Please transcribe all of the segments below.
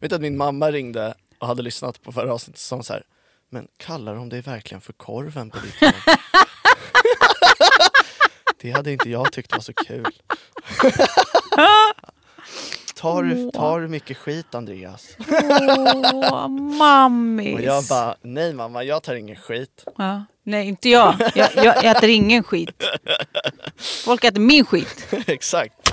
Vet att min mamma ringde och hade lyssnat på förra avsnittet och sa så här, men kallar de dig verkligen för korven på ditt jobb? det hade inte jag tyckt var så kul. tar, du, tar du mycket skit Andreas? Åh, mammis. Och jag bara, nej mamma jag tar ingen skit. Ja. Nej, inte jag. jag. Jag äter ingen skit. Folk äter min skit. Exakt.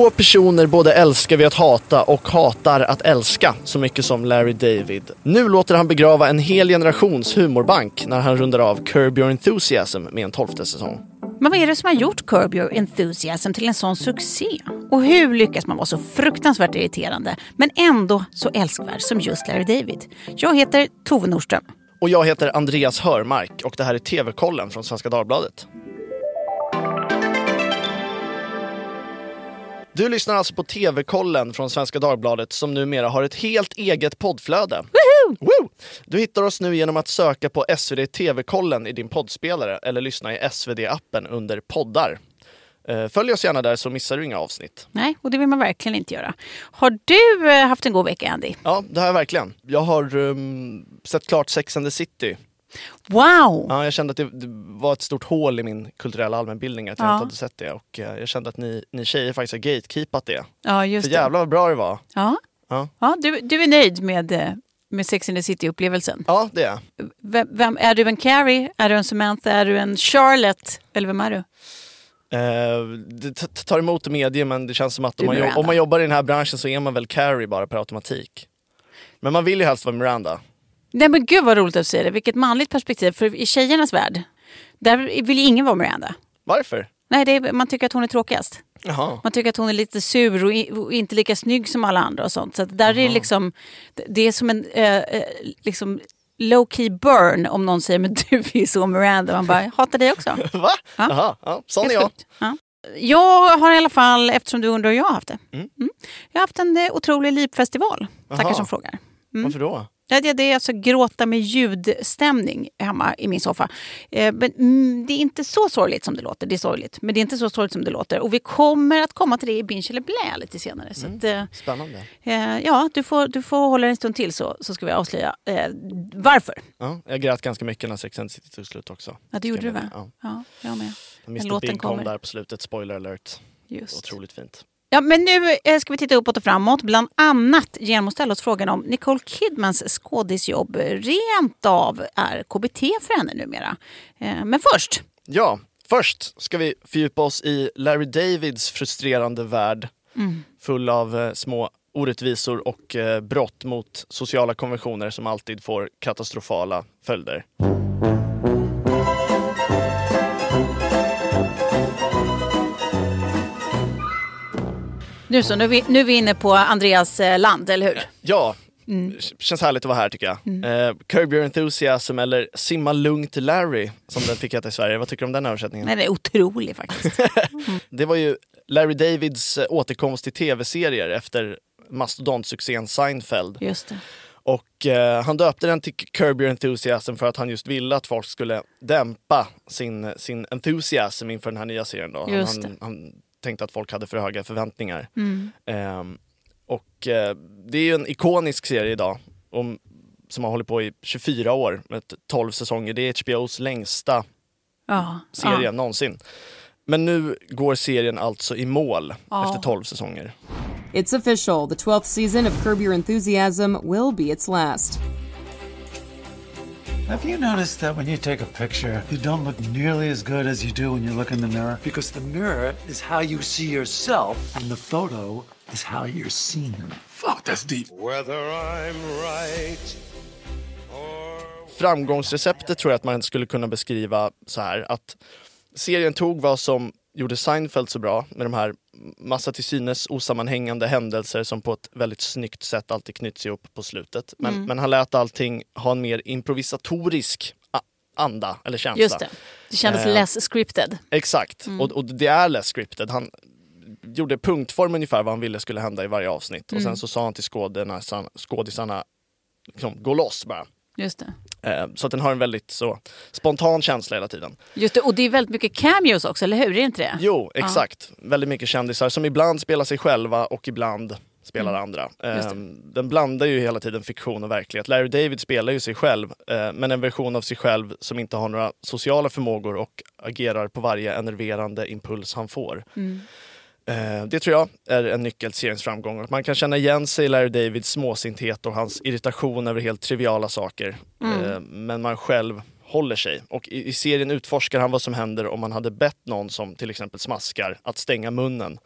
Få personer både älskar vi att hata och hatar att älska så mycket som Larry David. Nu låter han begrava en hel generations humorbank när han rundar av Curb Your Enthusiasm med en tolfte säsong. Men vad är det som har gjort Curb Your Enthusiasm till en sån succé? Och hur lyckas man vara så fruktansvärt irriterande men ändå så älskvärd som just Larry David? Jag heter Tove Nordström. Och jag heter Andreas Hörmark och det här är TV-kollen från Svenska Dagbladet. Du lyssnar alltså på TV-kollen från Svenska Dagbladet som numera har ett helt eget poddflöde. Woo! Du hittar oss nu genom att söka på SvD TV-kollen i din poddspelare eller lyssna i SvD-appen under poddar. Eh, Följ oss gärna där så missar du inga avsnitt. Nej, och det vill man verkligen inte göra. Har du eh, haft en god vecka, Andy? Ja, det har jag verkligen. Jag har um, sett klart Sex and the City. Wow! Ja, jag kände att det, det var ett stort hål i min kulturella allmänbildning att jag Ja. inte hade sett det. Och eh, jag kände att ni, ni tjejer faktiskt har gatekeepat det. Ja, just För det. jävlar vad bra det var. Ja. Ja. Ja, du, du är nöjd med, eh, med Sex and the City-upplevelsen? Ja, det är. Vem, vem, är du en Carrie? Är du en Samantha? Är du en Charlotte? Eller vem är du? Eh, det tar emot media men det känns som att om man, om man jobbar i den här branschen så är man väl Carrie bara per automatik. Men man vill ju helst vara Miranda. Nej men gud vad roligt att se det. Vilket manligt perspektiv. För i tjejernas värld, där vill ju ingen vara Miranda. Varför? Nej, är, man tycker att hon är tråkigast. Jaha. Man tycker att hon är lite sur och, i, och inte lika snygg som alla andra och sånt. Så där är det liksom, det- är som en eh, eh, liksom low key burn om någon säger men du är så Miranda. Man bara, hatar dig också. Va? Ja. Jaha, ja, sån är jag. Ja. Jag har i alla fall, eftersom du undrar hur jag har haft det. Mm. Jag har haft en eh, otrolig lipfestival. Tackar Jaha. som frågar. Varför då? Ja, det, det är alltså gråta med ljudstämning hemma i min soffa. Eh, men, mm, det är inte så sorgligt som det låter. Det är sorgligt, men det är inte så sorgligt som det låter. Och vi kommer att komma till det i Binge eller Blä lite senare. Så att, eh, Spännande. eh, ja, du får, du får hålla en stund till så, så ska vi avslöja varför. Ja, jag grät ganska mycket när Sex and City tog slut också. Ja, det gjorde du va? med. Ja, jag med. Ja. Mr Big kom där på slutet, spoiler alert. Just. Otroligt fint. Ja, men nu eh, ska vi titta uppåt och framåt. Bland annat genom att ställa oss frågan om Nicole Kidmans skådisjobb rent av är KBT för henne numera. Eh, men först, Ja, först ska vi fördjupa oss i Larry Davids frustrerande värld. Full av eh, små orättvisor och brott mot sociala konventioner som alltid får katastrofala följder. Nu så, nu är vi, nu är vi inne på Andreas eh, land, eller hur? Ja, k- känns härligt att vara här tycker jag. Eh, Curb Your Enthusiasm eller Simma Lugnt Larry som den fick heta i Sverige. Vad tycker du om den översättningen? Nej, det är otrolig faktiskt. Det var ju Larry Davids eh, återkomst till tv-serier efter mastodontsuccén Seinfeld. Just det. Och eh, han döpte den till Curb Your Enthusiasm för att han just ville att folk skulle dämpa sin, sin enthusiasm inför den här nya serien. Då. Just han, det. Mm. han tänkte att folk hade för höga förväntningar. Ehm, och eh, det är ju en ikonisk serie idag. Om, som har hållit på i 24 år med 12 säsonger. Det är HBOs längsta Ja, serie ja. någonsin. Men nu går serien alltså i mål Ja. efter 12 säsonger. It's official. The 12th season of Curb Your Enthusiasm will be its last. Have you noticed that when you take a picture, you don't look nearly as good as you do when you look in the mirror? Because the mirror is how you see yourself, and the photo is how you're seen. Fuck, that's deep. Whether I'm right Framgångsreceptet tror jag att man skulle kunna beskriva så här att serien tog vad som gjorde Seinfeld så bra med de här massa till synes osammanhängande händelser som på ett väldigt snyggt sätt alltid knyts ihop på slutet. Men, men han lät allting ha en mer improvisatorisk anda eller känsla. Just det. Det kändes Eh, less scripted. Exakt, och, och det är less scripted. Han, gjorde punktform ungefär vad han ville skulle hända i varje avsnitt. Och sen så sa han till skådisarna, skådisarna liksom, gå loss bara. Just det. Eh, så att den har en väldigt så spontan känsla hela tiden. Just det. Och det är väldigt mycket cameos också, eller hur? Är det inte det? Jo, exakt. Väldigt mycket kändisar som ibland spelar sig själva och ibland spelar andra. Mm. Just Eh, det. den blandar ju hela tiden fiktion och verklighet. Larry David spelar ju sig själv, eh, men en version av sig själv som inte har några sociala förmågor och agerar på varje enerverande impuls han får. Mm. Eh, Det tror jag är en nyckel till seriens framgång. Att man kan känna igen sig i Larry Davids småsinthet och hans irritation över helt triviala saker. Mm. Eh, Men man själv håller sig. Och i, i serien utforskar han vad som händer om man hade bett någon som till exempel smaskar att stänga munnen.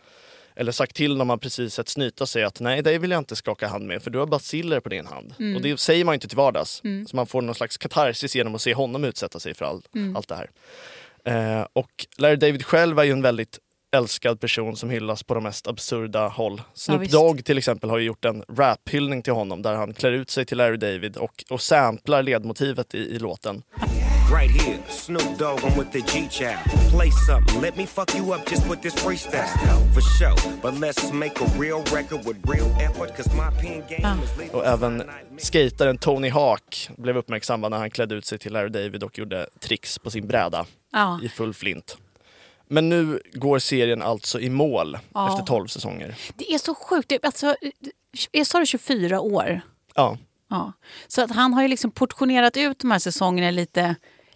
Eller sagt till när man precis sett snyta sig att nej, dig vill jag inte skaka hand med för du har baciller på din hand. Och det säger man inte till vardags. Så man får någon slags katarsis genom att se honom utsätta sig för all, allt det här. Eh, och Larry David själv är ju en väldigt älskad person som hyllas på de mest absurda håll. Snoop visst. Dogg till exempel har ju gjort en rap-hyllning till honom där han klär ut sig till Larry David och, och samplar ledmotivet i, i låten. Right here, Snoop Dogg, I'm with the G-Chow. Play something, let me fuck you up just with this freestyle. For sure, but let's make a real record with real effort, cause my pen game is leaving Och även skataren Tony Hawk blev uppmärksammad när han klädde ut sig till Larry David och gjorde tricks på sin bräda Ja. i full flint. Men nu går serien alltså i mål Ja. efter 12 säsonger. Det är så sjukt. Det, alltså, jag sa det 24 år. Ja, Ja. Så att han har ju liksom portionerat ut de här säsongerna lite,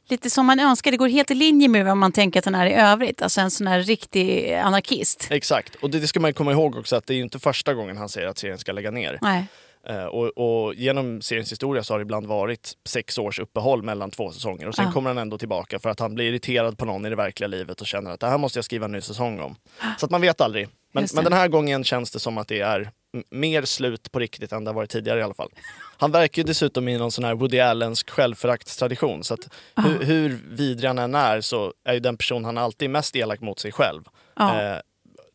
lite som man önskar. Det går helt i linje med vad man tänker att han är i övrigt. Alltså en sån här riktig anarkist. exakt. Och det, det ska man komma ihåg också att det är ju inte första gången han säger att serien ska lägga ner. Nej. Eh, och, och genom seriens historia så har det ibland varit sex års uppehåll mellan två säsonger och sen Ja. kommer han ändå tillbaka för att han blir irriterad på någon i det verkliga livet och känner att det här måste jag skriva en ny säsong om. Så att man vet aldrig. Men, men den här gången känns det som att det är mer slut på riktigt än det har varit tidigare i alla fall. Han verkar ju dessutom i någon sån här Woody Allensk självföraktstradition så att hur, hur vidrig han än är så är ju den person han alltid är mest elak mot sig själv. Ja. Eh,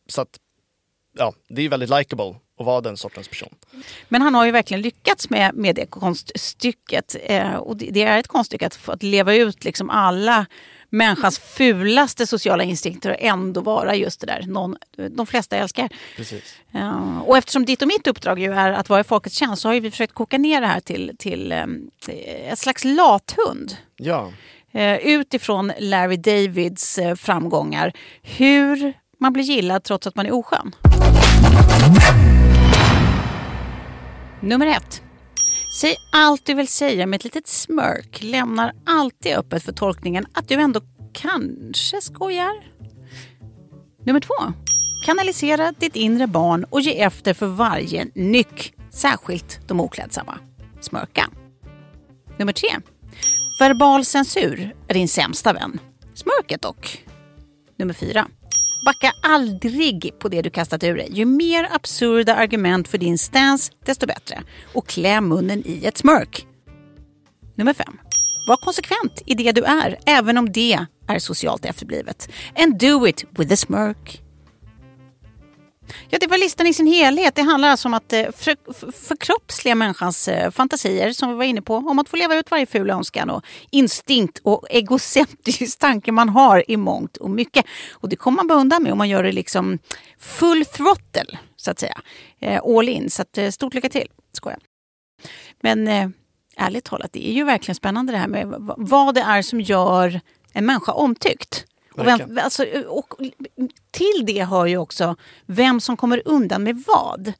så att ja, det är väldigt likable att vara den sortens person. Men han har ju verkligen lyckats med, med det konststycket. Eh, och det, det är ett konststycke att, att leva ut liksom alla människans fulaste sociala instinkter och ändå vara just det där någon, de flesta älskar. Precis. Ja, och eftersom ditt och mitt uppdrag ju är att vara i folkets tjänst så har vi försökt koka ner det här till, till eh, ett slags lathund. Ja. Eh, utifrån Larry Davids eh, framgångar. Hur man blir gillad trots att man är oskön. Nummer ett. Säg allt du vill säga med ett litet smörk. Lämnar alltid öppet för tolkningen att du ändå kanske skojar. Nummer två. Kanalisera ditt inre barn och ge efter för varje nyck. Särskilt de oklädsamma. Smörka. Nummer tre. Verbal censur är din sämsta vän. Smörket dock. Nummer fyra. Backa aldrig på det du kastat ur dig. Ju mer absurda argument för din stance, desto bättre. Och klä munnen i ett smörk. Nummer fem. Var konsekvent i det du är, även om det är socialt efterblivet. And do it with a smirk. Ja, det var listan i sin helhet. Det handlar alltså om att eh, för, förkroppsliga människans eh, fantasier, som vi var inne på, om att få leva ut varje ful önskan och instinkt och egocentrisk tanke man har i mångt och mycket. Och det kommer man bara undan med om man gör det liksom full throttle, så att säga. Eh, all in. Så att, stort lycka till. Skojar. Men ärligt talat, det är ju verkligen spännande det här med vad det är som gör en människa omtyckt. Och, vem, alltså, och till det hör ju också vem som kommer undan med vad.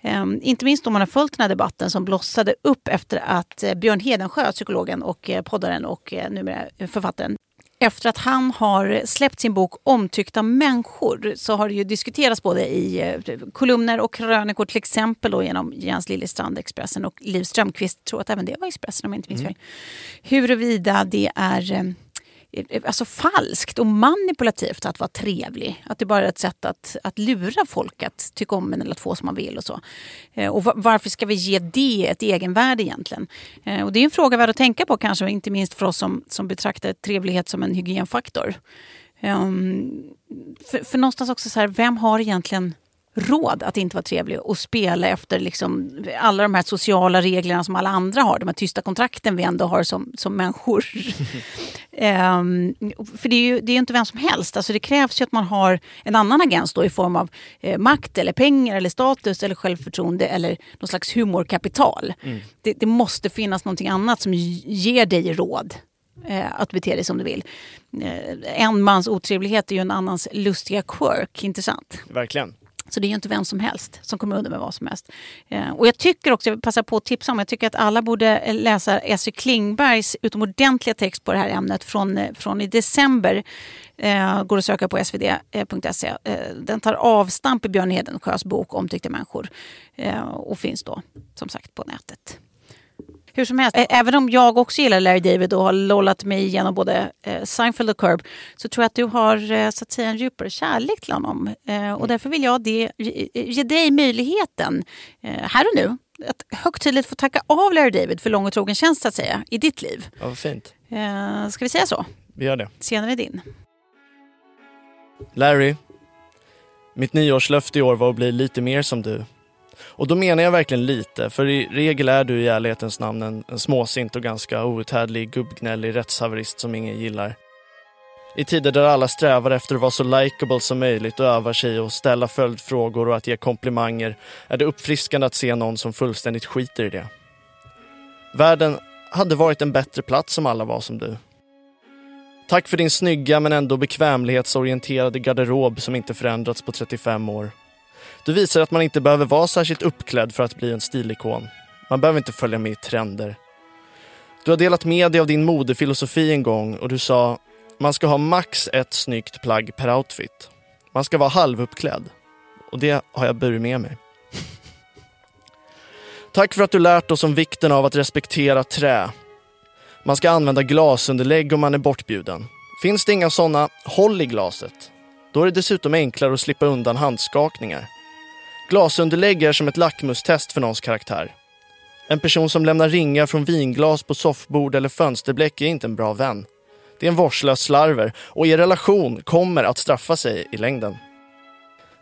Ehm, inte minst om man har följt den här debatten som blossade upp efter att eh, Björn Hedensjö, psykologen och eh, poddaren och eh, numera författaren, efter att han har släppt sin bok Omtyckta människor så har det ju diskuterats både i kolumner och krönikor till exempel då genom Jens Liljestrand, Expressen och Liv Strömquist, tror att även det var Expressen om jag inte minns fel. Huruvida det är Eh, alltså falskt och manipulativt att vara trevlig. Att det bara är ett sätt att, att lura folk att tycka om en eller att få som man vill och så. Eh, och varför ska vi ge det ett egenvärde egentligen? Eh, och det är en fråga värd att tänka på kanske, inte minst för oss som, som betraktar trevlighet som en hygienfaktor. Um, för, för någonstans också så här, vem har egentligen råd att inte vara trevlig och spela efter liksom alla de här sociala reglerna som alla andra har. De här tysta kontrakten vi ändå har som, som människor. um, för det är ju det är inte vem som helst. Alltså det krävs ju att man har en annan agens då i form av eh, makt, eller pengar, eller status, eller självförtroende eller någon slags humorkapital. Mm. Det, det måste finnas någonting annat som ger dig råd eh, att bete dig som du vill. Eh, en mans otrevlighet är ju en annans lustiga quirk, inte sant? Verkligen. Så det är ju inte vem som helst som kommer undan med vad som helst. Eh, och jag tycker också, jag vill passa på att tipsa om, jag tycker att alla borde eh, läsa Essy Klingbergs utomordentliga text på det här ämnet från, eh, från i december. Eh, går att söka på svd.se. Eh, den tar avstamp i Björn Hedensjös bok Omtyckta människor eh, och finns då som sagt på nätet. Hur som helst, även om jag också gillar Larry David och har lollat mig igenom både Seinfeld och Curb så tror jag att du har så att säga, en djupare kärlek till honom. Och mm. därför vill jag det, ge, dig möjligheten här och nu att högtidligt få tacka av Larry David för lång och trogen tjänst så att säga, i ditt liv. Ja, vad fint. Ska vi säga så? Vi gör det. Är din. Larry, mitt nyårslöfte i år var att bli lite mer som du. Och då menar jag verkligen lite, för i regel är du i ärlighetens namn en, en småsint och ganska outhärdlig gubbgnällig rättshaverist som ingen gillar. I tider där alla strävar efter att vara så likable som möjligt och övar sig och ställa följdfrågor och att ge komplimanger är det uppfriskande att se någon som fullständigt skiter i det. Världen hade varit en bättre plats om alla var som du. Tack för din snygga men ändå bekvämlighetsorienterade garderob som inte förändrats på 35 år. Du visar att man inte behöver vara särskilt uppklädd för att bli en stilikon. Man behöver inte följa med i trender. Du har delat med dig av din modefilosofi en gång och du sa man ska ha max ett snyggt plagg per outfit. Man ska vara halvuppklädd. Och det har jag burit med mig. Tack för att du lärt oss om vikten av att respektera trä. Man ska använda glasunderlägg om man är bortbjuden. Finns det inga sådana, håll i glaset. Då är det dessutom enklare att slippa undan handskakningar. Glasunderlägg är som ett lackmustest för någons karaktär. En person som lämnar ringar från vinglas på soffbord eller fönsterbläck är inte en bra vän. Det är en vårdslös slarver och er relation kommer att straffa sig i längden.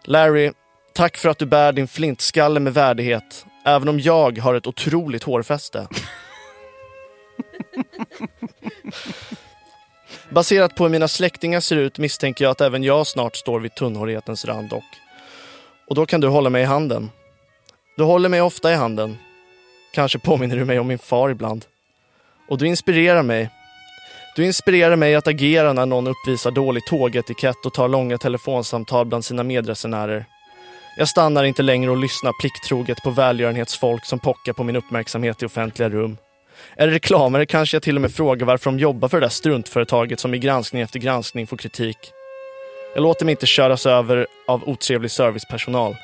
Larry, tack för att du bär din flintskalle med värdighet, även om jag har ett otroligt hårfäste. Baserat på hur mina släktingar ser ut misstänker jag att även jag snart står vid tunnhårighetens rand och och då kan du hålla mig i handen. Du håller mig ofta i handen. Kanske påminner du mig om min far ibland. Och du inspirerar mig. Du inspirerar mig att agera när någon uppvisar dålig tågetikett och tar långa telefonsamtal bland sina medresenärer. Jag stannar inte längre och lyssnar plikttroget på välgörenhetsfolk som pockar på min uppmärksamhet i offentliga rum. Är det reklamare kanske jag till och med frågar varför de jobbar för det där struntföretaget som i granskning efter granskning får kritik. Jag låter mig inte köras över av otrevlig servicepersonal.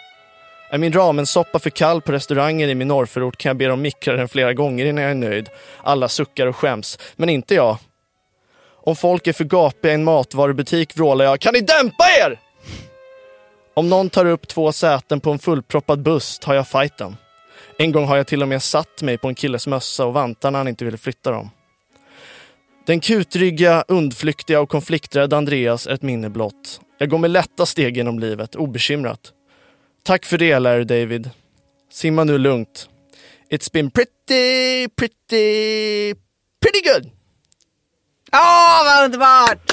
Är min ramensoppa för kall på restauranger i min norrförort kan jag be dem mikra den flera gånger innan jag är nöjd. Alla suckar och skäms, men inte jag. Om folk är för gapiga i en matvarubutik vrålar jag Kan ni dämpa er? Om någon tar upp två säten på en fullproppad buss tar jag fighten. En gång har jag till och med satt mig på en killes mössa och vantar när han inte ville flytta dem. Den kutrygga, undflyktiga och konflikträdda Andreas är ett minne blott. Jag går med lätta steg genom livet, obekymrat. Tack för det, Larry David. Simma nu lugnt. It's been pretty, pretty, pretty good. Åh, oh, vad underbart!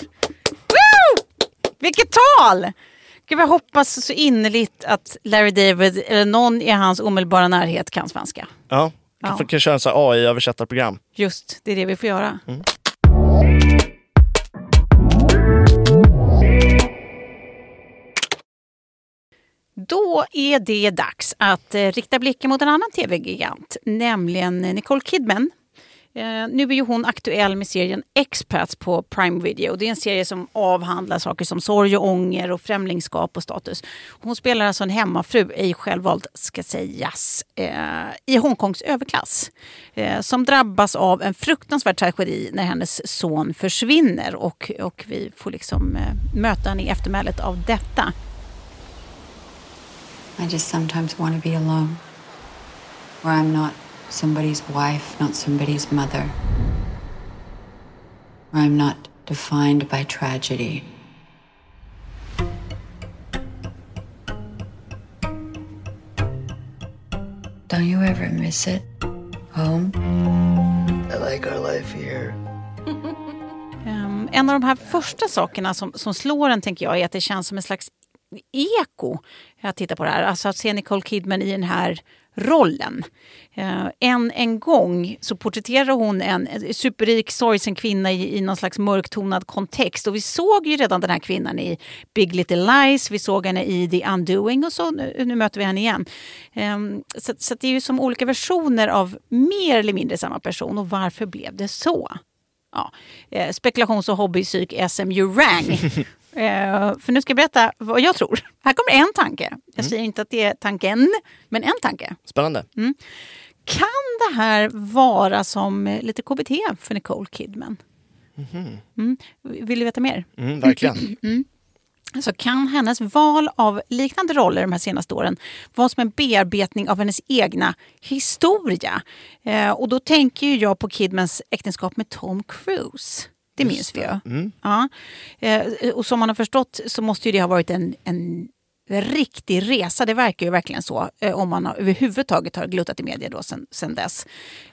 Woo! Vilket tal! Gud, jag hoppas så innerligt att Larry David eller någon i hans omedelbara närhet kan svenska. Ja, ja. kan, kan köra en AI-översättarprogram. Just, det är det vi får göra. Mm. Då är det dags att eh, rikta blicken mot en annan tv-gigant, nämligen Nicole Kidman. Eh, nu är ju hon aktuell med serien Expats på Prime Video. Det är en serie som avhandlar saker som sorg och ånger och främlingskap och status. Hon spelar alltså en hemmafru, ej självvald ska sägas, eh, i Hongkongs överklass. som drabbas av en fruktansvärd tragedi när hennes son försvinner. Och, och vi får liksom möta henne i eftermälet av detta. I just sometimes want to be alone. Where I'm not somebody's wife, not somebody's mother. Where I'm not defined by tragedy. Don't you ever miss it? Home? I like our life here. Um, en av de här första sakerna som, som slår en tänker jag är att det känns som en slags eko att titta på det här. Alltså att se Nicole Kidman i den här rollen. Än en, en gång så porträtterar hon en superrik sorgsen kvinna i, i någon slags mörktonad kontext. Och vi såg ju redan den här kvinnan i Big Little Lies, vi såg henne i The Undoing och så nu, nu möter vi henne igen. Ehm, så, så det är ju som olika versioner av mer eller mindre samma person. Och varför blev det så? Ja. Eh, spekulations och hobbypsyk SMU Rang. eh, för nu ska jag berätta vad jag tror. Här kommer en tanke. Jag säger inte att det är tanken, men en tanke. Spännande. Kan det här vara som eh, lite KBT för Nicole Kidman? Mm. Vill du veta mer? Mm, verkligen. Alltså kan hennes val av liknande roller de här senaste åren vara som en bearbetning av hennes egna historia? Eh, och då tänker jag på Kidmans äktenskap med Tom Cruise. Det minns vi ju. Ja. Eh, och som man har förstått så måste ju det ha varit en, en riktig resa. Det verkar ju verkligen så. Eh, om man har, överhuvudtaget har gluttat i media då sen, sen dess.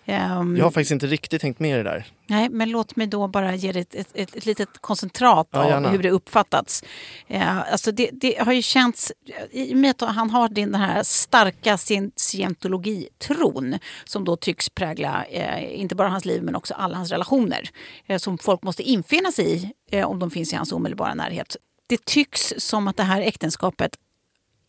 Ehm, Jag har faktiskt inte riktigt tänkt med i det där. Nej, men låt mig då bara ge dig ett, ett, ett, ett litet koncentrat Ja, av gärna. hur det uppfattats. Eh, alltså det, det har ju känts, i och med att han har den här starka scientologitron som då tycks prägla eh, inte bara hans liv men också alla hans relationer. Eh, som folk måste infinna sig i om de finns i hans omedelbara närhet. Det tycks som att det här äktenskapet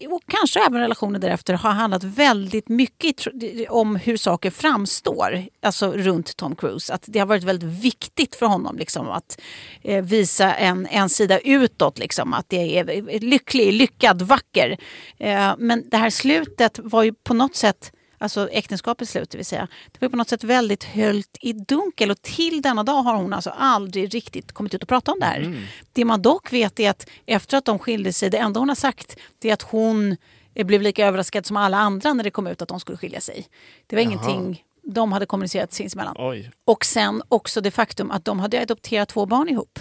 och kanske även relationer därefter har handlat väldigt mycket om hur saker framstår alltså runt Tom Cruise. Att det har varit väldigt viktigt för honom liksom, att eh, visa en, en sida utåt. Liksom, att det är eh, lycklig, lyckad, vacker. Eh, men det här slutet var ju på något sätt Alltså äktenskapets slut, det vill säga. Det var på något sätt väldigt höljt i dunkel och till denna dag har hon alltså aldrig riktigt kommit ut och pratat om det här. Det man dock vet är att efter att de skilde sig, det enda hon har sagt det är att hon eh, blev lika överraskad som alla andra när det kom ut att de skulle skilja sig. Det var ingenting de hade kommunicerat sinsemellan. Oj, Och sen också det faktum att de hade adopterat två barn ihop.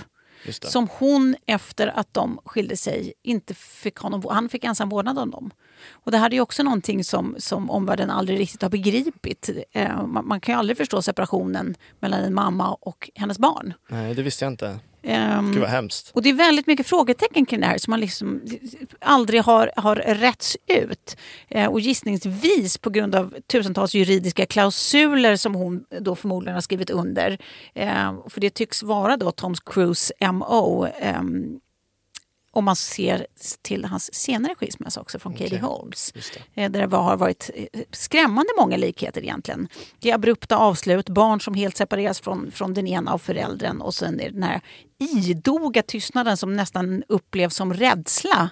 Som hon efter att de skilde sig inte fick honom, han fick ensam vårdnad om dem. Och det här är ju också någonting som, som omvärlden aldrig riktigt har begripit. Eh, man, man kan ju aldrig förstå separationen mellan en mamma och hennes barn. Nej, det visste jag inte. Ehm, Gud vad hemskt. och det är väldigt mycket frågetecken kring det här som man liksom aldrig har, har rätts ut. Eh, och gissningsvis på grund av tusentals juridiska klausuler som hon då förmodligen har skrivit under. Eh, för det tycks vara då Tom Cruise MO. ehm, om man ser till hans senare skilsmässa också från Katie Holmes. Det. Eh, Där det har varit eh, skrämmande många likheter egentligen. Det är abrupta avslut, barn som helt separeras från, från den ena av föräldern och sen är det den här idoga tystnaden som nästan upplevs som rädsla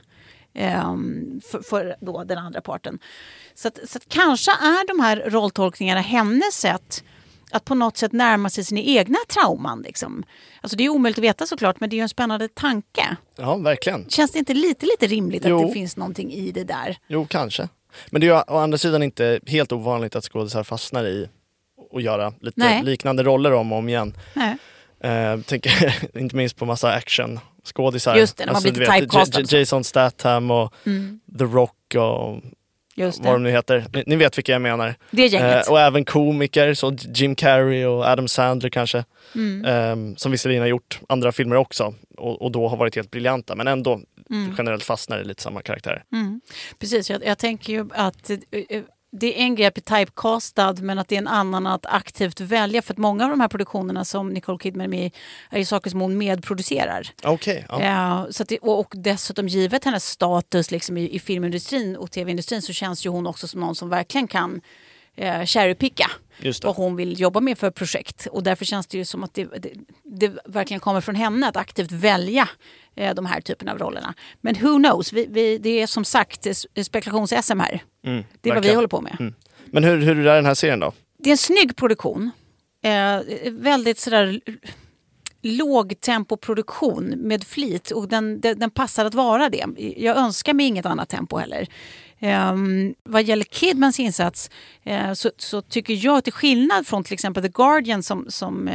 ehm, för, för då den andra parten. Så, att, så att kanske är de här rolltolkningarna hennes sätt att på något sätt närma sig sina egna trauman. Liksom. Alltså det är omöjligt att veta såklart, men det är ju en spännande tanke. Ja, verkligen. Känns det inte lite, lite rimligt Jo. att det finns någonting i det där? Jo, kanske. Men det är ju å andra sidan inte helt ovanligt att skådisar fastnar i att göra lite Nej. liknande roller om och om igen. Nej. Eh, tänker inte minst på massa action skådisar. Just det, när man blir du lite typecastad Jason Statham och The Rock och Just vad de det. nu heter. Ni, ni vet vilka jag menar. Det gänget. Eh, och även komiker, så Jim Carrey och Adam Sandler kanske. Mm. Eh, som visserligen har gjort andra filmer också och, och då har varit helt briljanta men ändå Mm. generellt fastnar i lite samma karaktärer. Precis, jag, jag tänker ju att eh, eh, det är en grej att bli typecastad men att det är en annan att aktivt välja. För att många av de här produktionerna som Nicole Kidman är med i är ju saker som hon medproducerar. Okej, ja. Eh, så det, och, och dessutom givet hennes status liksom i, i filmindustrin och tv-industrin så känns ju hon också som någon som verkligen kan eh, cherrypicka vad hon vill jobba med för projekt. Och därför känns det ju som att det, det, det verkligen kommer från henne att aktivt välja eh, de här typerna av rollerna. Men who knows, vi, vi, det är som sagt spekulations-SM här. det är vad vi håller på med. Men hur, hur är den här serien då? Det är en snygg produktion. Eh, väldigt sådär lågtempoproduktion med flit och den, den, den passar att vara det. Jag önskar mig inget annat tempo heller. Um, vad gäller Kidmans insats uh, så, så tycker jag till skillnad från till exempel The Guardian som, som uh,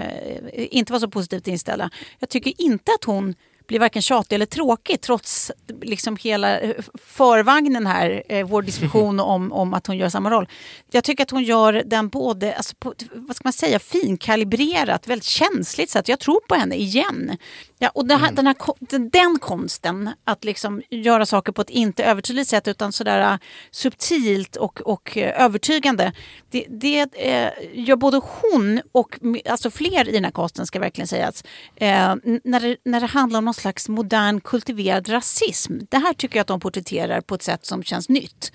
inte var så positivt inställda. Jag tycker inte att hon blir varken tjatig eller tråkig trots liksom hela eh, förvagnen här, eh, vår diskussion om, om att hon gör samma roll. Jag tycker att hon gör den både, alltså på, vad ska man säga, finkalibrerat, väldigt känsligt sätt. Jag tror på henne igen. Ja, och här, den, här, den, den konsten, att liksom göra saker på ett inte övertydligt sätt utan sådär uh, subtilt och, och övertygande. Det, det uh, gör både hon och alltså fler i den här konsten ska verkligen sägas. Uh, när, det, när det handlar om någon slags modern kultiverad rasism. Det här tycker jag att de porträtterar på ett sätt som känns nytt.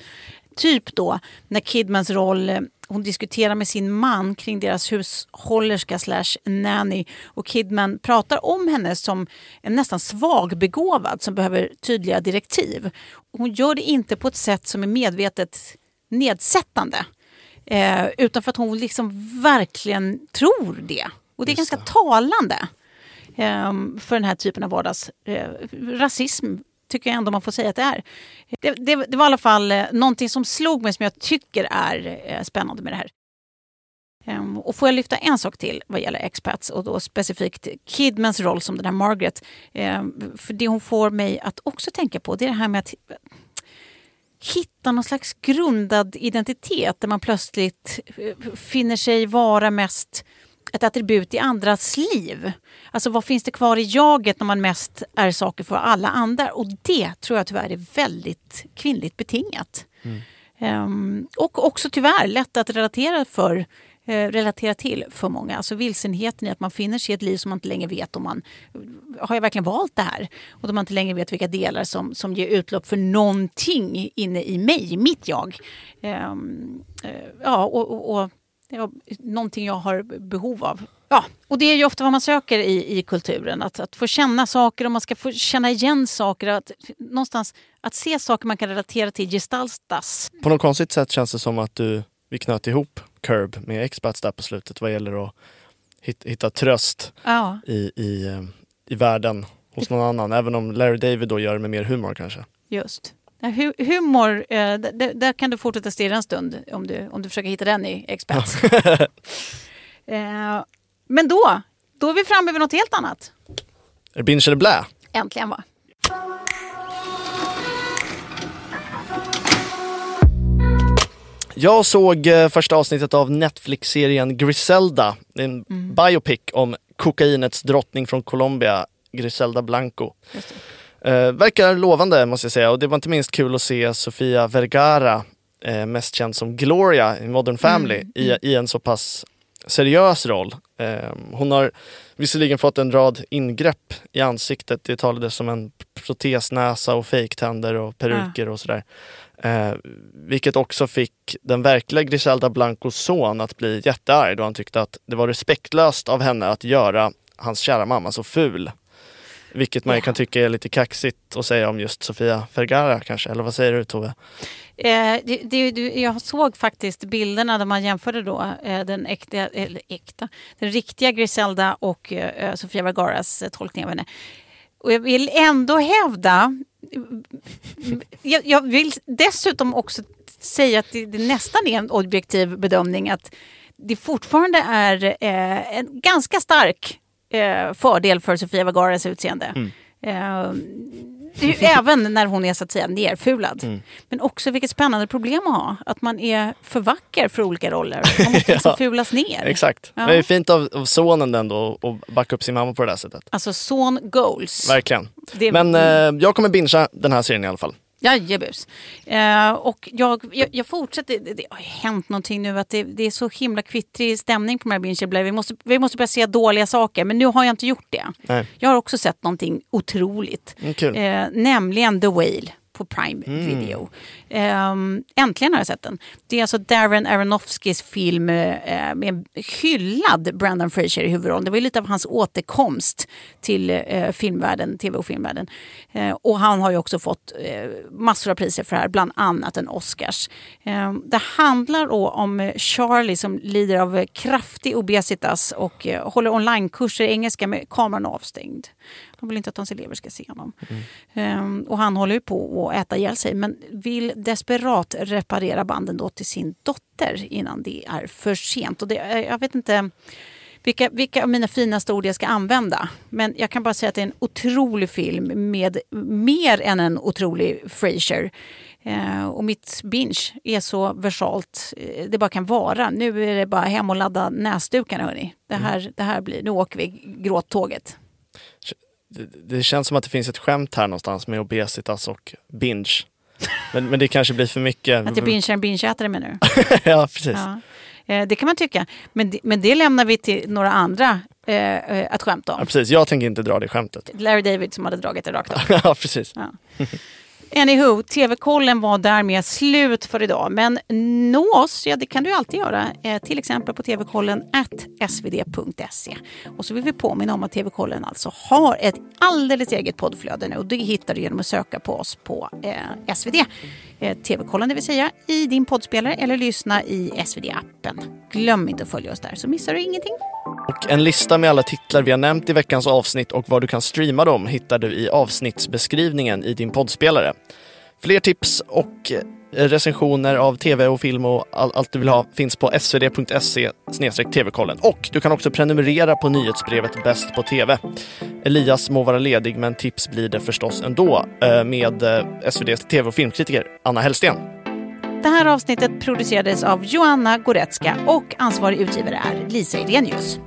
Typ då när Kidmans roll hon diskuterar med sin man kring deras hushållerska slash nanny och Kidman pratar om henne som en nästan svagbegåvad som behöver tydliga direktiv. Hon gör det inte på ett sätt som är medvetet nedsättande eh, utan för att hon liksom verkligen tror det. Och det är ganska talande eh, Ehm, för den här typen av vardags... Eh, rasism tycker jag ändå man får säga att det är. Det, det, det var i alla fall eh, någonting som slog mig som jag tycker är eh, spännande med det här. Ehm, och får jag lyfta en sak till vad gäller expats och då specifikt Kidmans roll som den här Margaret. Ehm, för det hon får mig att också tänka på det är det här med att hitta någon slags grundad identitet där man plötsligt eh, finner sig vara mest ett attribut i andras liv. Alltså vad finns det kvar i jaget när man mest är saker för alla andra? Och det tror jag tyvärr är väldigt kvinnligt betingat. Mm. Um, och också tyvärr lätt att relatera för eh, relatera till för många. Alltså vilsenheten i att man finner sig i ett liv som man inte längre vet om man har jag verkligen valt det här? Och då man inte längre vet vilka delar som, som ger utlopp för någonting inne i mig, mitt jag. Um, uh, ja, och, och, och ja, någonting jag har behov av. Ja, och det är ju ofta vad man söker i, i kulturen. Att, att få känna saker och man ska få känna igen saker. Att, någonstans att se saker man kan relatera till gestaltas. På något konstigt sätt känns det som att du, vi knöt ihop Curb med Expats där på slutet vad gäller att hitta, hitta tröst ja. i, i, eh, i världen hos någon annan. Även om Larry David då gör det med mer humor kanske. Just. Humor, eh, där kan du fortsätta stirra en stund om du, om du försöker hitta den i Experts. Eh, men då, då är vi framme vid något helt annat. Är det binge eller blä? Äntligen va? Jag såg eh, första avsnittet av Netflix-serien Griselda. En mm. biopic om kokainets drottning från Colombia, Griselda Blanco. Eh, verkar lovande måste jag säga och det var inte minst kul att se Sofia Vergara, eh, mest känd som Gloria i Modern Family, mm. i, i en så pass seriös roll. Eh, hon har visserligen fått en rad ingrepp i ansiktet. Det talades om en protesnäsa och fejktänder och peruker ja. och sådär. Eh, vilket också fick den verkliga Griselda Blancos son att bli jättearg då han tyckte att det var respektlöst av henne att göra hans kära mamma så ful. Vilket man ja. kan tycka är lite kaxigt att säga om just Sofia Vergara kanske, eller vad säger du Tove? Eh, det, det, jag såg faktiskt bilderna där man jämförde då eh, den äkta, eller äkta, den riktiga Griselda och eh, Sofia Vergaras eh, tolkning av henne. Och jag vill ändå hävda, jag, jag vill dessutom också säga att det, det nästan är en objektiv bedömning att det fortfarande är eh, en ganska stark eh, fördel för Sofia Vergaras utseende. Mm. Eh, även när hon är så att säga nerfulad. Mm. Men också vilket spännande problem att ha. Att man är för vacker för olika roller. Man måste liksom ja, fulas ner. Exakt. Ja. Men det är fint av, av sonen den då att backa upp sin mamma på det där sättet. Alltså son goals. Verkligen. Det... Men eh, jag kommer bingea den här serien i alla fall. Jajebus. Eh, och jag, jag, jag, fortsätter. Det, har hänt någonting nu att det, det är så himla kvittrig stämning på de här Binge vi måste, vi måste börja se dåliga saker. Men nu har jag inte gjort det. Nej. Jag har också sett någonting otroligt. Mm, eh, nämligen The Whale på Prime mm. Video. Um, äntligen har jag sett den. Det är alltså Darren Aronofskys film uh, med en hyllad Brandon Fraser i huvudrollen. Det var lite av hans återkomst till uh, filmvärlden, tv och filmvärlden. Uh, och han har ju också fått massor av priser för det här, bland annat en Oscars. Ehm, det handlar då om Charlie som lider av kraftig obesitas och håller onlinekurser i engelska med kameran avstängd. Han vill inte att hans elever ska se honom. Mm. Um, och han håller ju på att äta ihjäl sig men vill desperat reparera banden då till sin dotter innan det är för sent. Och det, jag vet inte vilka, vilka av mina finaste ord jag ska använda. Men jag kan bara säga att det är en otrolig film med mer än en otrolig Frasier. Eh, och mitt binge är så versalt eh, det bara kan vara. Nu är det bara hem och ladda näsdukarna hörni. Det här, mm. det här blir, nu åker vi gråttåget. Det, det känns som att det finns ett skämt här någonstans med obesitas och binge. Men, men det kanske blir för mycket. Att jag bingear en bingeätare menar du? ja, precis. Ja. Eh, det kan man tycka. Men det, men det lämnar vi till några andra eh, eh, att skämta om. Ja, precis, jag tänker inte dra det skämtet. Larry David som hade dragit det rakt av. ja, precis. Ja. Anywho, TV-kollen var därmed slut för idag. Men nå oss, ja det kan du alltid göra. Eh, till exempel på tvkollen svd.se. Och så vill vi påminna om att TV-kollen alltså har ett alldeles eget poddflöde nu. Och det hittar du genom att söka på oss på eh, SvD. Eh, TV-kollen det vill säga i din poddspelare eller lyssna i SvD-appen. Glöm inte att följa oss där så missar du ingenting. Och en lista med alla titlar vi har nämnt i veckans avsnitt och var du kan streama dem hittar du i avsnittsbeskrivningen i din poddspelare. Fler tips och recensioner av tv och film och all, allt du vill ha finns på svd.se tv-kollen. Och du kan också prenumerera på nyhetsbrevet Bäst på TV. Elias må vara ledig men tips blir det förstås ändå eh, med eh, SVDs tv och filmkritiker Anna Hellsten. Det här avsnittet producerades av Joanna Goretzka och ansvarig utgivare är Lisa Irenius.